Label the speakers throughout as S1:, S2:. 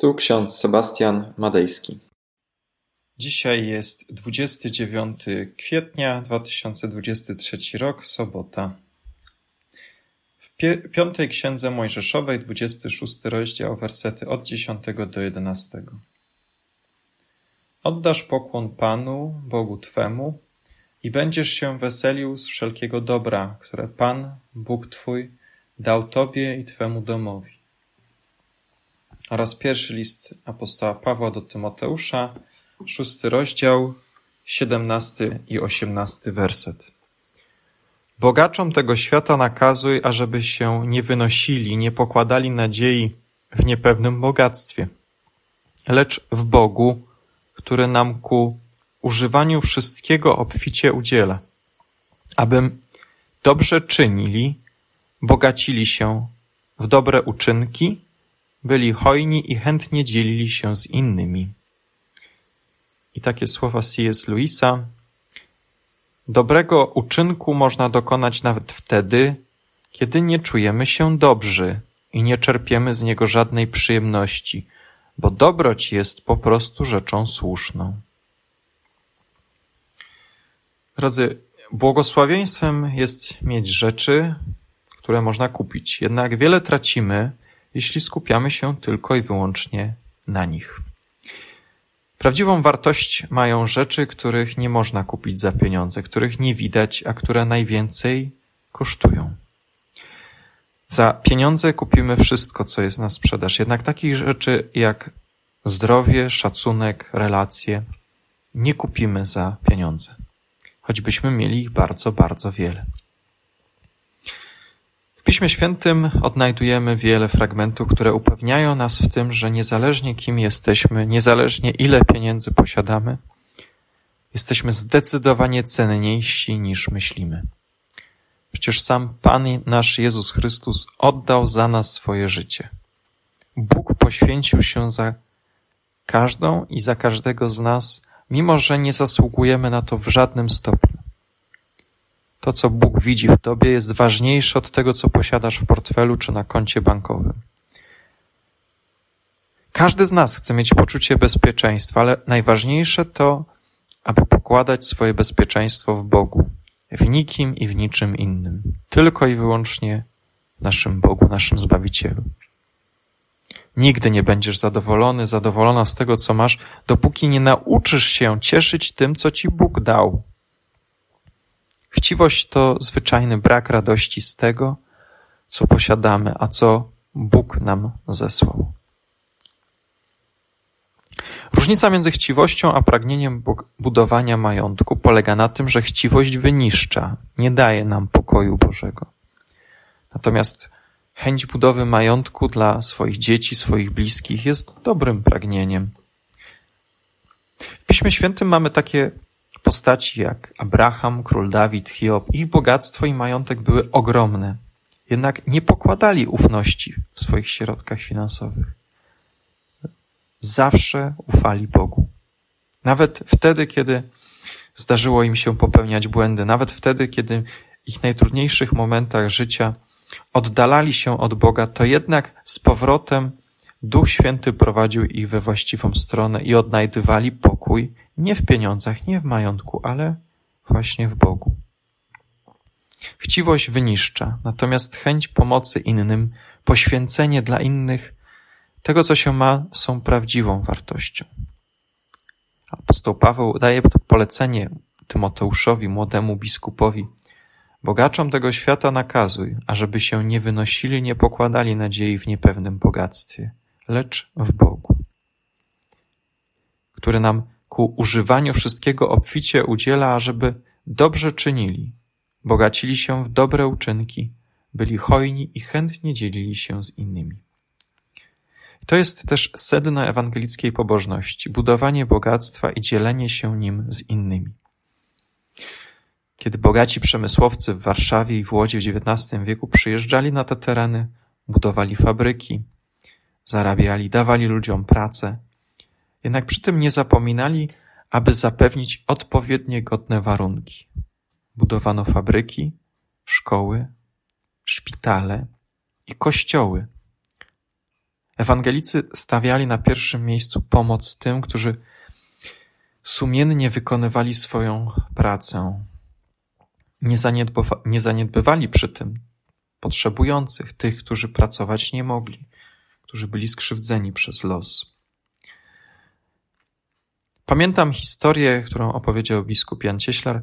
S1: Tu ksiądz Sebastian Madejski.
S2: Dzisiaj jest 29 kwietnia 2023 rok, sobota. W piątej księdze Mojżeszowej, 26 rozdział, wersety od 10 do 11. Oddasz pokłon Panu, Bogu Twemu, i będziesz się weselił z wszelkiego dobra, które Pan, Bóg Twój, dał Tobie i Twemu domowi oraz pierwszy list apostoła Pawła do Tymoteusza, szósty rozdział, siedemnasty i osiemnasty werset. Bogaczom tego świata nakazuj, ażeby się nie wynosili, nie pokładali nadziei w niepewnym bogactwie, lecz w Bogu, który nam ku używaniu wszystkiego obficie udziela, abym dobrze czynili, bogacili się w dobre uczynki, byli hojni i chętnie dzielili się z innymi. I takie słowa C.S. Lewisa. Dobrego uczynku można dokonać nawet wtedy, kiedy nie czujemy się dobrzy i nie czerpiemy z niego żadnej przyjemności, bo dobroć jest po prostu rzeczą słuszną. Drodzy, błogosławieństwem jest mieć rzeczy, które można kupić. Jednak wiele tracimy, jeśli skupiamy się tylko i wyłącznie na nich. Prawdziwą wartość mają rzeczy, których nie można kupić za pieniądze, których nie widać, a które najwięcej kosztują. Za pieniądze kupimy wszystko, co jest na sprzedaż. Jednak takich rzeczy jak zdrowie, szacunek, relacje nie kupimy za pieniądze, choćbyśmy mieli ich bardzo, bardzo wiele. Piśmie Świętym odnajdujemy wiele fragmentów, które upewniają nas w tym, że niezależnie kim jesteśmy, niezależnie ile pieniędzy posiadamy, jesteśmy zdecydowanie cenniejsi niż myślimy. Przecież sam Pan nasz Jezus Chrystus oddał za nas swoje życie. Bóg poświęcił się za każdą i za każdego z nas, mimo że nie zasługujemy na to w żadnym stopniu. To, co Bóg widzi w tobie, jest ważniejsze od tego, co posiadasz w portfelu czy na koncie bankowym. Każdy z nas chce mieć poczucie bezpieczeństwa, ale najważniejsze to, aby pokładać swoje bezpieczeństwo w Bogu, w nikim i w niczym innym, tylko i wyłącznie naszym Bogu, naszym Zbawicielu. Nigdy nie będziesz zadowolony, zadowolona z tego, co masz, dopóki nie nauczysz się cieszyć tym, co ci Bóg dał. Chciwość to zwyczajny brak radości z tego, co posiadamy, a co Bóg nam zesłał. Różnica między chciwością a pragnieniem budowania majątku polega na tym, że chciwość wyniszcza, nie daje nam pokoju Bożego. Natomiast chęć budowy majątku dla swoich dzieci, swoich bliskich jest dobrym pragnieniem. W Piśmie Świętym mamy takie Postaci jak Abraham, król Dawid, Hiob, ich bogactwo i majątek były ogromne, jednak nie pokładali ufności w swoich środkach finansowych. Zawsze ufali Bogu. Nawet wtedy, kiedy zdarzyło im się popełniać błędy, nawet wtedy, kiedy w ich najtrudniejszych momentach życia oddalali się od Boga, to jednak z powrotem Duch Święty prowadził ich we właściwą stronę i odnajdywali pokój nie w pieniądzach, nie w majątku, ale właśnie w Bogu. Chciwość wyniszcza, natomiast chęć pomocy innym, poświęcenie dla innych, tego co się ma, są prawdziwą wartością. Apostoł Paweł daje polecenie Tymoteuszowi, młodemu biskupowi. Bogaczom tego świata nakazuj, ażeby się nie wynosili, nie pokładali nadziei w niepewnym bogactwie, lecz w Bogu, który nam ku używaniu wszystkiego obficie udziela, ażeby dobrze czynili, bogacili się w dobre uczynki, byli hojni i chętnie dzielili się z innymi. To jest też sedno ewangelickiej pobożności, budowanie bogactwa i dzielenie się nim z innymi. Kiedy bogaci przemysłowcy w Warszawie i w Łodzi w XIX wieku przyjeżdżali na te tereny, budowali fabryki, zarabiali, dawali ludziom pracę, jednak przy tym nie zapominali, aby zapewnić odpowiednie godne warunki. Budowano fabryki, szkoły, szpitale i kościoły. Ewangelicy stawiali na pierwszym miejscu pomoc tym, którzy sumiennie wykonywali swoją pracę. Nie, nie zaniedbywali przy tym potrzebujących, tych, którzy pracować nie mogli, którzy byli skrzywdzeni przez los. Pamiętam historię, którą opowiedział biskup Jan Cieślar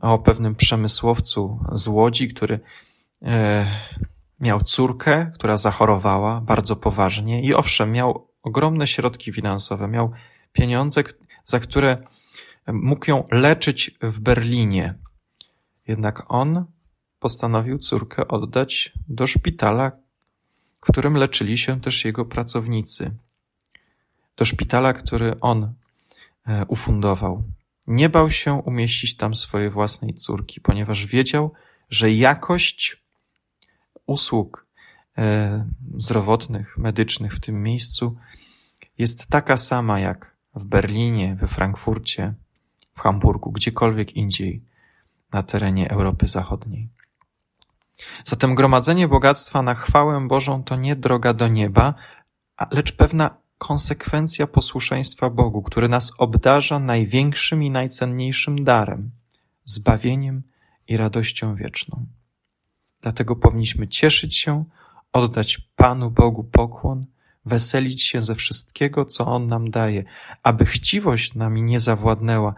S2: o pewnym przemysłowcu z Łodzi, który e, miał córkę, która zachorowała bardzo poważnie i owszem, miał ogromne środki finansowe, miał pieniądze, za które mógł ją leczyć w Berlinie. Jednak on postanowił córkę oddać do szpitala, którym leczyli się też jego pracownicy. Do szpitala, który on e, ufundował. Nie bał się umieścić tam swojej własnej córki, ponieważ wiedział, że jakość usług e, zdrowotnych, medycznych w tym miejscu jest taka sama jak w Berlinie, we Frankfurcie, w Hamburgu, gdziekolwiek indziej na terenie Europy Zachodniej. Zatem gromadzenie bogactwa na chwałę Bożą to nie droga do nieba, lecz pewna konsekwencja posłuszeństwa Bogu, który nas obdarza największym i najcenniejszym darem zbawieniem i radością wieczną. Dlatego powinniśmy cieszyć się, oddać Panu Bogu pokłon, weselić się ze wszystkiego, co On nam daje, aby chciwość nami nie zawładnęła,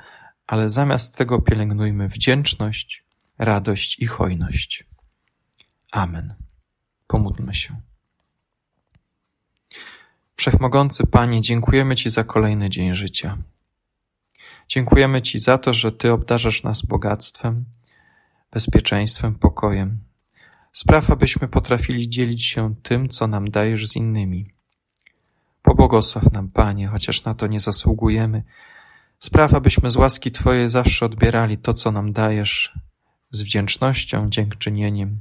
S2: ale zamiast tego pielęgnujmy wdzięczność, radość i hojność. Amen. Pomódlmy się. Wszechmogący Panie, dziękujemy Ci za kolejny dzień życia. Dziękujemy Ci za to, że Ty obdarzasz nas bogactwem, bezpieczeństwem, pokojem. Spraw, abyśmy potrafili dzielić się tym, co nam dajesz z innymi. Pobłogosław nam, Panie, chociaż na to nie zasługujemy. Spraw, abyśmy z łaski Twojej zawsze odbierali to, co nam dajesz, z wdzięcznością, dziękczynieniem,